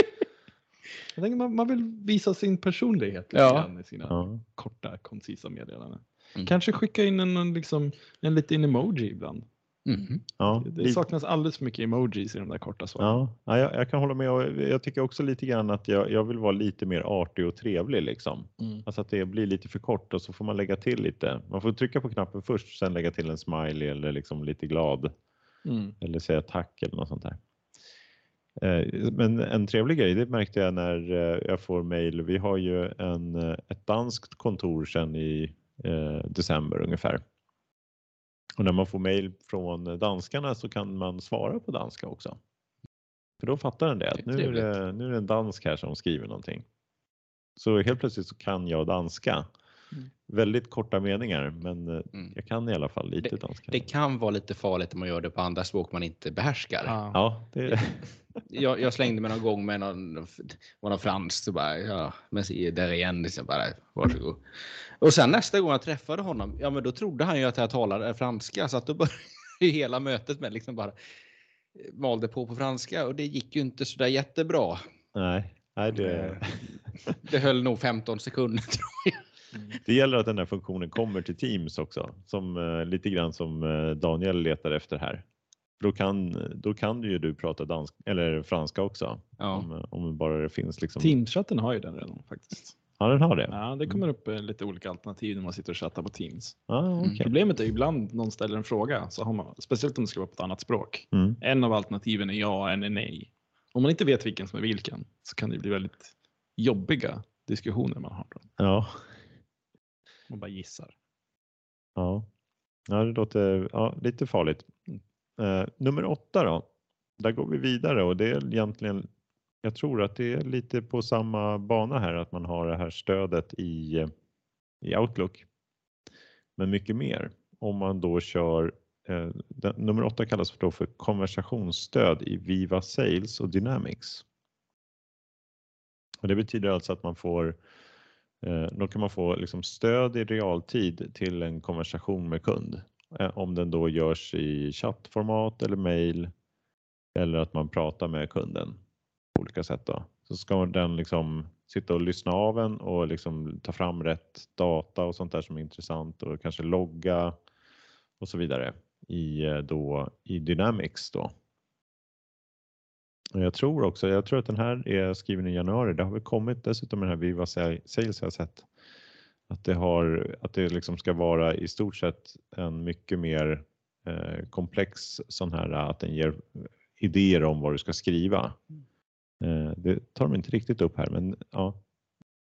Jag tänker man, man vill visa sin personlighet ja. i sina ja. korta, koncisa meddelanden. Mm. Kanske skicka in en, liksom, en liten emoji ibland. Mm. Ja, det, det saknas alldeles för mycket emojis i de där korta svaren. Ja, jag, jag, kan hålla med och jag tycker också lite grann att jag, jag vill vara lite mer artig och trevlig liksom. Mm. Alltså att det blir lite för kort och så får man lägga till lite. Man får trycka på knappen först, sen lägga till en smiley eller liksom lite glad. Mm. Eller säga tack eller något sånt där. Eh, men en trevlig grej, det märkte jag när eh, jag får mejl. Vi har ju en, eh, ett danskt kontor sedan i december ungefär. Och när man får mejl från danskarna så kan man svara på danska också. För då fattar den det, att nu är det, nu är det en dansk här som skriver någonting. Så helt plötsligt så kan jag danska. Mm. Väldigt korta meningar men mm. jag kan i alla fall lite det, danska. Det kan vara lite farligt om man gör det på andra språk man inte behärskar. Ja, ja det, jag, jag, slängde mig någon gång med någon, var någon franskt så bara, ja, men där igen, liksom bara, varsågod. Och sen nästa gång jag träffade honom, ja men då trodde han ju att jag talade franska så att då började hela mötet med liksom bara malde på på franska och det gick ju inte så där jättebra. Nej, nej det... det höll nog 15 sekunder tror jag. Det gäller att den här funktionen kommer till Teams också, som eh, lite grann som eh, Daniel letar efter här. Då kan, då kan ju du prata dansk eller franska också. Ja. Om, om bara det finns liksom. Teams-chatten har ju den redan faktiskt. Ja, den har det. Ja, det kommer upp eh, lite olika alternativ när man sitter och chattar på Teams. Ah, okay. Problemet är ibland någon ställer en fråga, så har man, speciellt om det ska vara på ett annat språk. Mm. En av alternativen är ja, en är nej. Om man inte vet vilken som är vilken så kan det bli väldigt jobbiga diskussioner man har. Då. Ja. Man bara gissar. Ja, ja det låter ja, lite farligt. Mm. Eh, nummer åtta då. Där går vi vidare och det är egentligen, jag tror att det är lite på samma bana här att man har det här stödet i, i Outlook. Men mycket mer om man då kör eh, den, nummer åtta kallas då för konversationsstöd i Viva Sales och Dynamics. Och det betyder alltså att man får eh, då kan man få liksom stöd i realtid till en konversation med kund. Eh, om den då görs i chattformat eller mail eller att man pratar med kunden på olika sätt. Då. Så ska den liksom sitta och lyssna av en och liksom ta fram rätt data och sånt där som är intressant och kanske logga och så vidare i, eh, då, i Dynamics. Då. Och jag tror också, jag tror att den här är skriven i januari. Det har väl kommit dessutom den här Viva Sales har jag sett att det, har, att det liksom ska vara i stort sett en mycket mer eh, komplex sån här att den ger idéer om vad du ska skriva. Mm det tar de inte riktigt upp här men ja,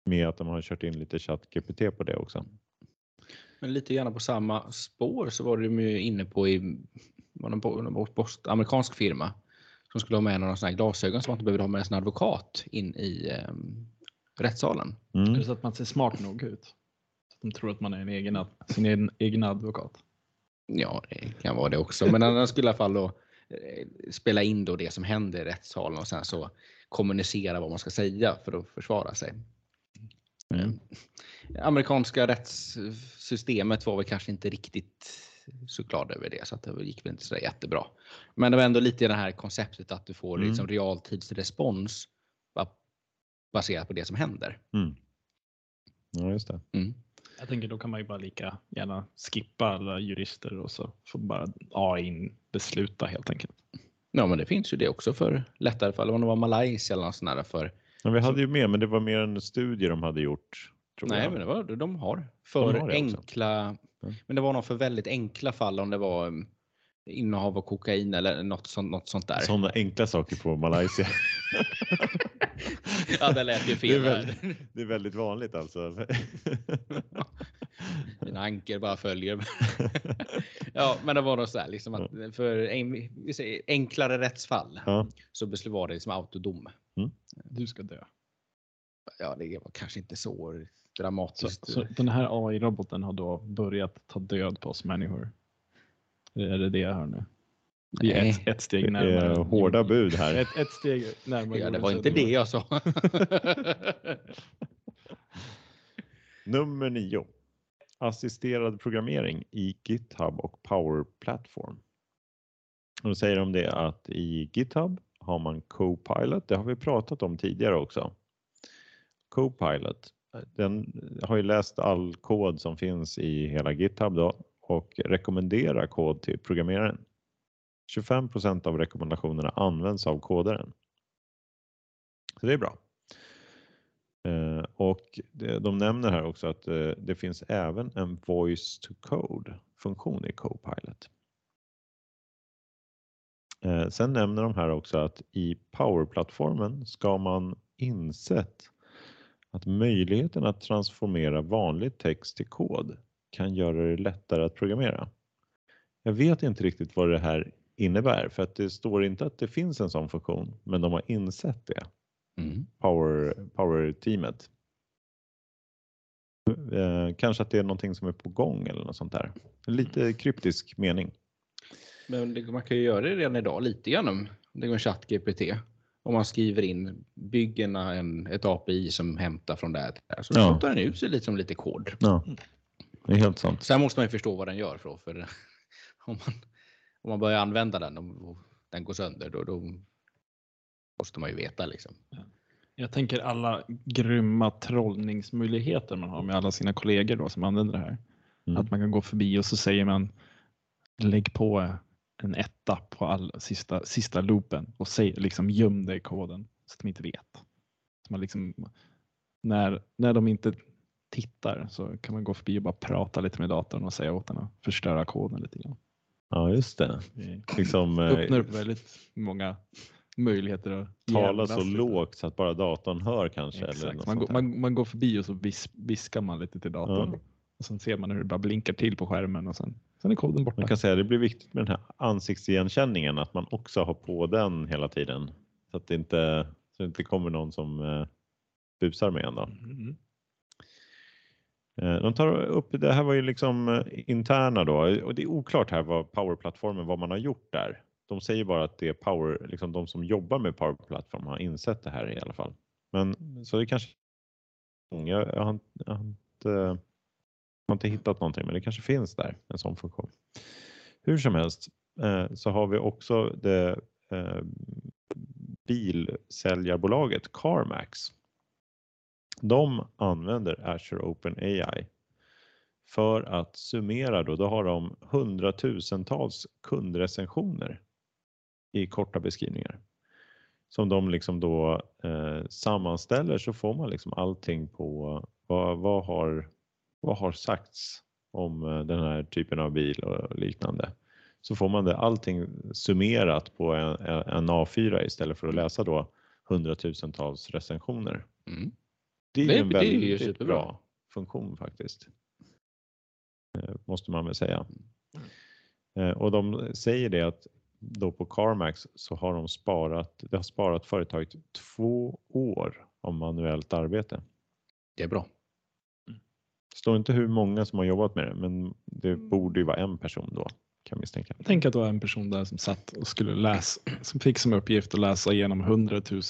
med att de har kört in lite ChatGPT på det också. Men lite grann på samma spår så var de ju inne på i var någon, någon amerikansk firma som skulle ha med några sådana här glasögon som man inte behövde ha med en advokat in i eh, rättssalen. Mm. Så att man ser smart nog ut? Så att de tror att man är en egen, sin egen, egen advokat? Ja, det kan vara det också. Men han skulle i alla fall då eh, spela in då det som händer i rättssalen och sen så kommunicera vad man ska säga för att försvara sig. Mm. Amerikanska rättssystemet var väl kanske inte riktigt så glad över det så att det gick väl inte så jättebra. Men det var ändå lite det här konceptet att du får mm. liksom realtidsrespons baserat på det som händer. Mm. Ja, just det. Mm. Jag tänker då kan man ju bara lika gärna skippa alla jurister och så får bara AI besluta helt enkelt. Ja, men det finns ju det också för lättare fall. Om det var Malaysia eller något sånt där för. Ja, vi hade ju med, men det var mer en studie de hade gjort. Nej, jag. men det var de har för de har enkla. Mm. Men det var nog för väldigt enkla fall om det var um, innehav av kokain eller något sånt, något sånt där. Sådana enkla saker på Malaysia. ja, det lät ju fel. Det är väldigt, det är väldigt vanligt alltså. Mina anker bara följer. ja, men det var nog så här liksom att för en, enklare rättsfall ja. så var det liksom autodom. Mm. Du ska dö. Ja, det var kanske inte så dramatiskt. Så, så den här AI-roboten har då börjat ta död på oss människor? Är det det jag hör nu? Vi är ett, ett steg närmare. hårda bud här. Ett, ett steg närmare. Ja, det var inte det jag sa. Nummer nio. Assisterad programmering i GitHub och Power Platform. Och då säger de det att i GitHub har man Copilot. Det har vi pratat om tidigare också. Copilot, den har ju läst all kod som finns i hela GitHub då och rekommendera kod till programmeraren. 25% av rekommendationerna används av kodaren. Så det är bra. Eh, och de nämner här också att eh, det finns även en voice to code funktion i Copilot. Eh, sen nämner de här också att i Power-plattformen ska man insett att möjligheten att transformera vanlig text till kod kan göra det lättare att programmera. Jag vet inte riktigt vad det här innebär för att det står inte att det finns en sån funktion, men de har insett det. Mm. Power, Power-teamet. Eh, kanske att det är någonting som är på gång eller något sånt där. Lite mm. kryptisk mening. Men det, man kan ju göra det redan idag lite grann det går en chatt GPT. Om man skriver in, bygger en, ett API som hämtar från det här. Så ja. den ut sig lite som lite kod. Ja. Det är helt sant. Sen måste man ju förstå vad den gör för, för om, man, om man börjar använda den och den går sönder då, då måste man ju veta liksom. Jag tänker alla grymma trollningsmöjligheter man har med alla sina kollegor då som använder det här. Mm. Att man kan gå förbi och så säger man lägg på en etta på all sista, sista loopen och säg, liksom göm det i koden så att de inte vet. Så man liksom, när, när de inte tittar så kan man gå förbi och bara prata lite med datorn och säga åt den att förstöra koden lite grann. Ja, just det. det liksom, eh, öppnar upp väldigt många möjligheter att tala så lågt så att bara datorn hör kanske. Eller man, går, man, man, går förbi och så vis, viskar man lite till datorn. Ja. Och sen ser man hur det bara blinkar till på skärmen och sen, sen är koden borta. Man kan säga det blir viktigt med den här ansiktsigenkänningen, att man också har på den hela tiden. Så att det inte, så det inte kommer någon som eh, busar med en. Då. Mm. Eh, de tar upp, det här var ju liksom eh, interna då och det är oklart här vad Power-plattformen, vad man har gjort där. De säger bara att det är Power, liksom de som jobbar med Power-plattformen har insett det här i alla fall. Men så det kanske, jag, jag, har, jag, har, inte, jag har inte hittat någonting men det kanske finns där en sån funktion. Hur som helst eh, så har vi också det bilsäljarbolaget CarMax de använder Azure OpenAI för att summera då, då har de hundratusentals kundrecensioner i korta beskrivningar som de liksom då eh, sammanställer så får man liksom allting på vad, vad, har, vad har sagts om eh, den här typen av bil och liknande. Så får man det allting summerat på en, en A4 istället för att läsa då hundratusentals recensioner. Mm. Det är det, en väldigt är ju bra funktion faktiskt. eh, måste man väl säga. Eh, och de säger det att då på CarMax så har de sparat, det har sparat företaget två år av manuellt arbete. Det är bra. Det står inte hur många som har jobbat med det, men det borde ju vara en person då kan misstänka. Tänk att det var en person där som satt och skulle läsa, som fick som uppgift att läsa igenom 100 000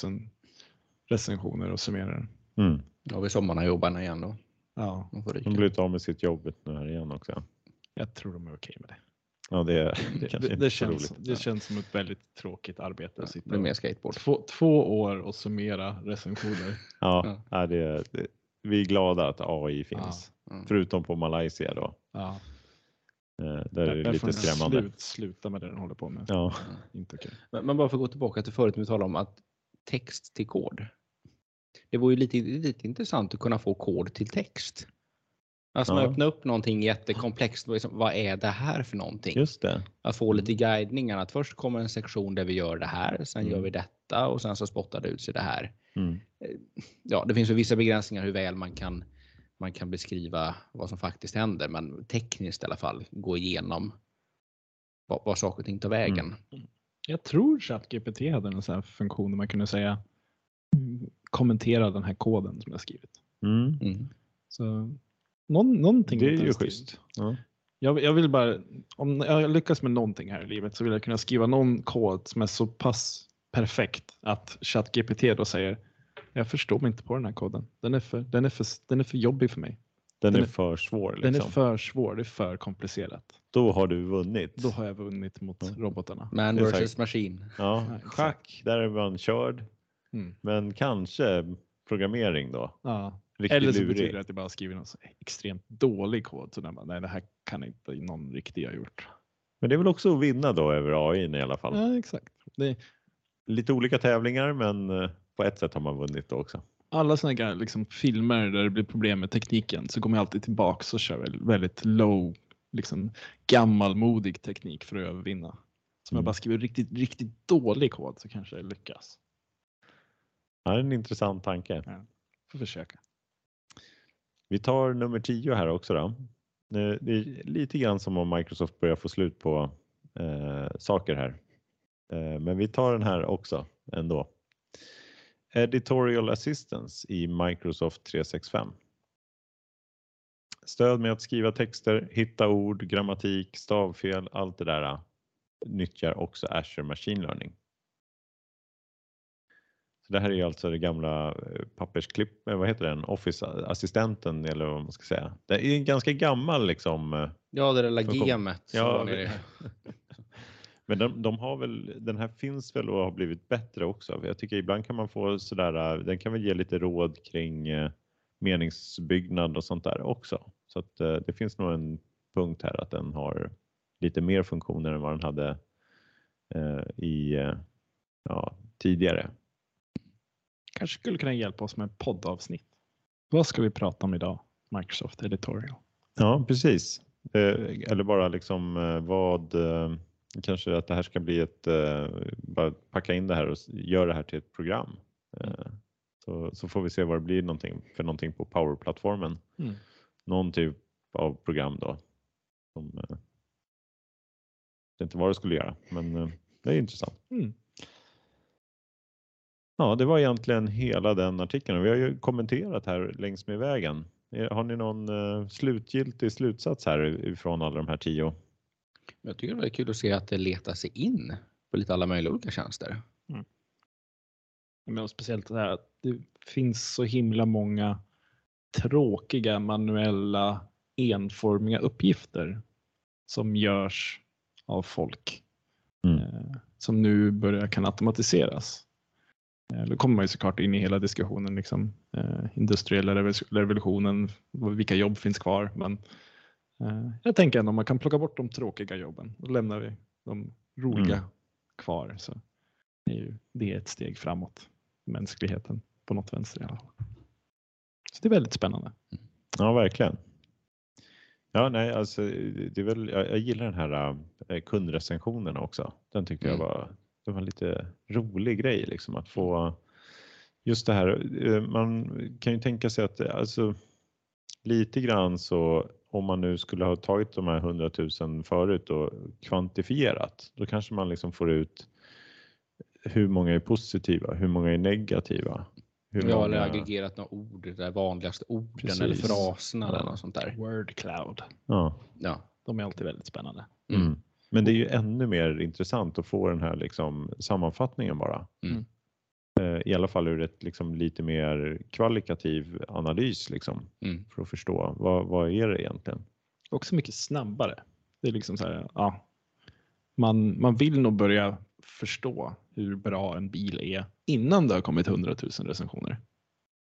recensioner och summera. Mm. Då har vi sommarjobbarna igen då. Ja. De blir inte av med sitt jobb nu här igen också. Jag tror de är okej med det. Ja, det, är, det, det, det känns, det känns som ett väldigt tråkigt arbete. Att sitta med skateboard. Två, två år och summera recensioner. Ja, ja. det, det, vi är glada att AI finns. Ja. Mm. Förutom på Malaysia då. Ja. Eh, där är det lite skrämmande. Slut, sluta med det den håller på med. Ja. Inte okay. men, men bara för att gå tillbaka till förut när vi talade om att text till kod. Det vore ju lite, lite intressant att kunna få kod till text. Alltså ja. man öppnar upp någonting jättekomplext. Liksom, vad är det här för någonting? Just det. Att få lite guidningar. Att först kommer en sektion där vi gör det här. Sen mm. gör vi detta och sen så spottar det ut sig det här. Mm. Eh, ja, det finns ju vissa begränsningar hur väl man kan man kan beskriva vad som faktiskt händer, men tekniskt i alla fall gå igenom vad, vad saker och ting tar vägen. Mm. Jag tror ChatGPT hade en sån här funktion där man kunde säga kommentera den här koden som jag skrivit. Mm. Mm. Så någon, någonting. Det är ju schysst. Ja. Jag, jag, vill bara, om jag lyckas med någonting här i livet så vill jag kunna skriva någon kod som är så pass perfekt att ChatGPT då säger jag förstår mig inte på den här koden. Den är för, den är för, den är för jobbig för mig. Den, den är, är, för svår. Liksom. Den är liksom. för svår, det är för komplicerat. Då har du vunnit. Då har jag vunnit mot mm. robotarna. Man versus machine. Ja, ja schack, där är man körd. Mm. Men kanske programmering då. Ja. Eller så lurig. betyder det att jag bara skriver någon extremt dålig kod. Så bara, nej, det här kan inte någon riktig ha gjort. Men det är väl också att vinna då över AI i alla fall. Ja, exakt. Det... Lite olika tävlingar, men eh, på ett sätt har man vunnit då också. Alla sådana här liksom, filmer där det blir problem med tekniken så går man alltid tillbaks och kör väldigt low, liksom, gammalmodig teknik för att övervinna. Så om mm. jag bara skriver riktigt, riktigt dålig kod så kanske jag lyckas. Ja, det är en intressant tanke. Ja, får försöka. Vi tar nummer 10 här också då. Det är lite grann som om Microsoft börjar få slut på eh, saker här. Eh, men vi tar den här också ändå. Editorial Assistance i Microsoft 365. Stöd med att skriva texter, hitta ord, grammatik, stavfel, allt det där nyttjar också Azure Machine Learning. Så det här är alltså det gamla äh, pappersklipp, äh, vad heter den, Office-assistenten eller vad man ska säga. Det är en ganska gammal liksom. Ja, det där lilla gemet. Ja, Men de, de, har väl, den här finns väl och har blivit bättre också. Jag tycker ibland kan man få sådär, den kan väl ge lite råd kring eh, meningsbyggnad och sånt där också. Så att eh, det finns nog en punkt här att den har lite mer funktioner än vad den hade eh, i ja, tidigare. Kanske skulle kunna hjälpa oss med poddavsnitt. Vad ska vi prata om idag? Microsoft Editorial. Ja, precis. Eller bara liksom vad Kanske att det här ska bli ett, eh, bara packa in det här och göra det här till ett program. Eh, så, så får vi se vad det blir någonting för någonting på Power-plattformen. Mm. Någon typ av program då. Som, eh, det inte vad det skulle göra, men eh, det är intressant. Mm. Ja, det var egentligen hela den artikeln vi har ju kommenterat här längs med vägen. Har ni någon uh, slutgiltig slutsats här ifrån alla de här tio? Jag tycker det är kul att se att det letar sig in på lite alla möjliga olika tjänster. Mm. Men speciellt det här att det finns så himla många tråkiga manuella enformiga uppgifter som görs av folk mm. eh, som nu börjar kan automatiseras. Eh, då kommer man ju såklart in i hela diskussionen, liksom, eh, industriella revolutionen, vilka jobb finns kvar? Men Eh, jag tänker ändå om man kan plocka bort de tråkiga jobben och lämnar vi de roliga mm. kvar så är ju det ett steg framåt mänskligheten på något vänster i alla fall. Så det är väldigt spännande. Ja, verkligen. Ja, nej, alltså, det är väl, jag, jag gillar den här äh, kundrecensionerna också. Den tyckte mm. jag var, det var en lite rolig grej liksom att få just det här. Man kan ju tänka sig att alltså, lite grann så om man nu skulle ha tagit de här 100 000 förut och kvantifierat, då kanske man liksom får ut hur många är positiva, hur många är negativa. Hur ja, många... eller aggregerat några ord, de vanligaste orden Precis. eller fraserna eller något sånt där. Word cloud. Ja. ja. De är alltid väldigt spännande. Mm. Mm. Men det är ju ännu mer intressant att få den här liksom sammanfattningen bara. Mm. Eh, I alla fall ur ett liksom lite mer kvalitativ analys liksom, mm. för att förstå vad, vad är det egentligen? Också mycket snabbare. Det är liksom så här, ja, man, man vill nog börja förstå hur bra en bil är innan det har kommit 100 000 recensioner.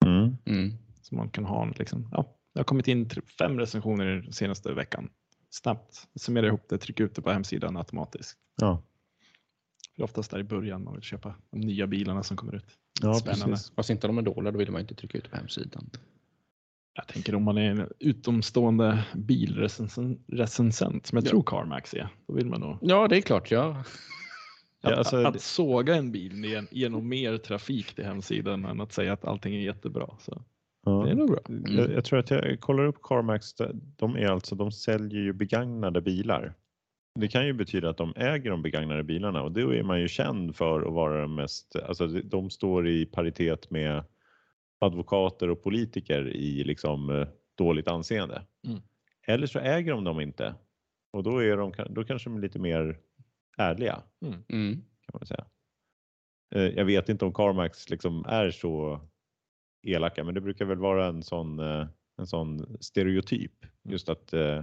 Mm. Mm. Så man kan ha liksom, ja, det har kommit in fem recensioner senaste veckan. Snabbt summera ihop det, trycka ut det på hemsidan automatiskt. Ja. Det är oftast där i början man vill köpa de nya bilarna som kommer ut. Ja, Spännande. Precis. Fast inte de är dåliga, då vill man inte trycka ut det på hemsidan. Jag tänker om man är en utomstående bilrecensent som jag ja. tror CarMax är. Då vill man nog. Ja, det är klart. Ja. Att, ja, alltså, att såga en bil ger nog mer trafik till hemsidan än att säga att allting är jättebra. Så. Ja. Det är nog bra. Mm. Jag, jag, tror att jag kollar upp CarMax. De är alltså, de säljer ju begagnade bilar. Det kan ju betyda att de äger de begagnade bilarna och då är man ju känd för att vara den mest, alltså de står i paritet med advokater och politiker i liksom eh, dåligt anseende. Mm. Eller så äger de dem inte och då, är de, då kanske de är lite mer ärliga. Mm. mm. Kan man säga. Eh, jag vet inte om CarMax liksom är så elaka, men det brukar väl vara en sån, eh, en sån stereotyp. Mm. Just att eh,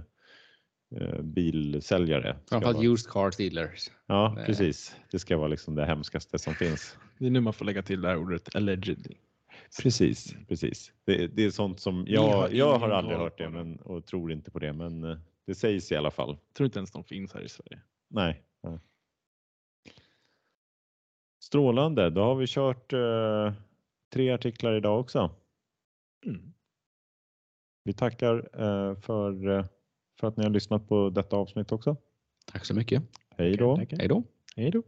bilsäljare. Framförallt vara... used car dealers. Ja, precis. Det ska vara liksom det hemskaste som finns. Det är nu man får lägga till det här ordet allegedly. Precis, precis. Det, det är sånt som jag, jag har aldrig hört det men, och tror inte på det, men det sägs i alla fall. Jag tror inte ens de finns här i Sverige. Nej. Strålande, då har vi kört eh, tre artiklar idag också. Mm. Vi tackar eh, för, eh, för att ni har lyssnat på detta avsnitt också. Tack så mycket. Hej då. Hej då. Hej då.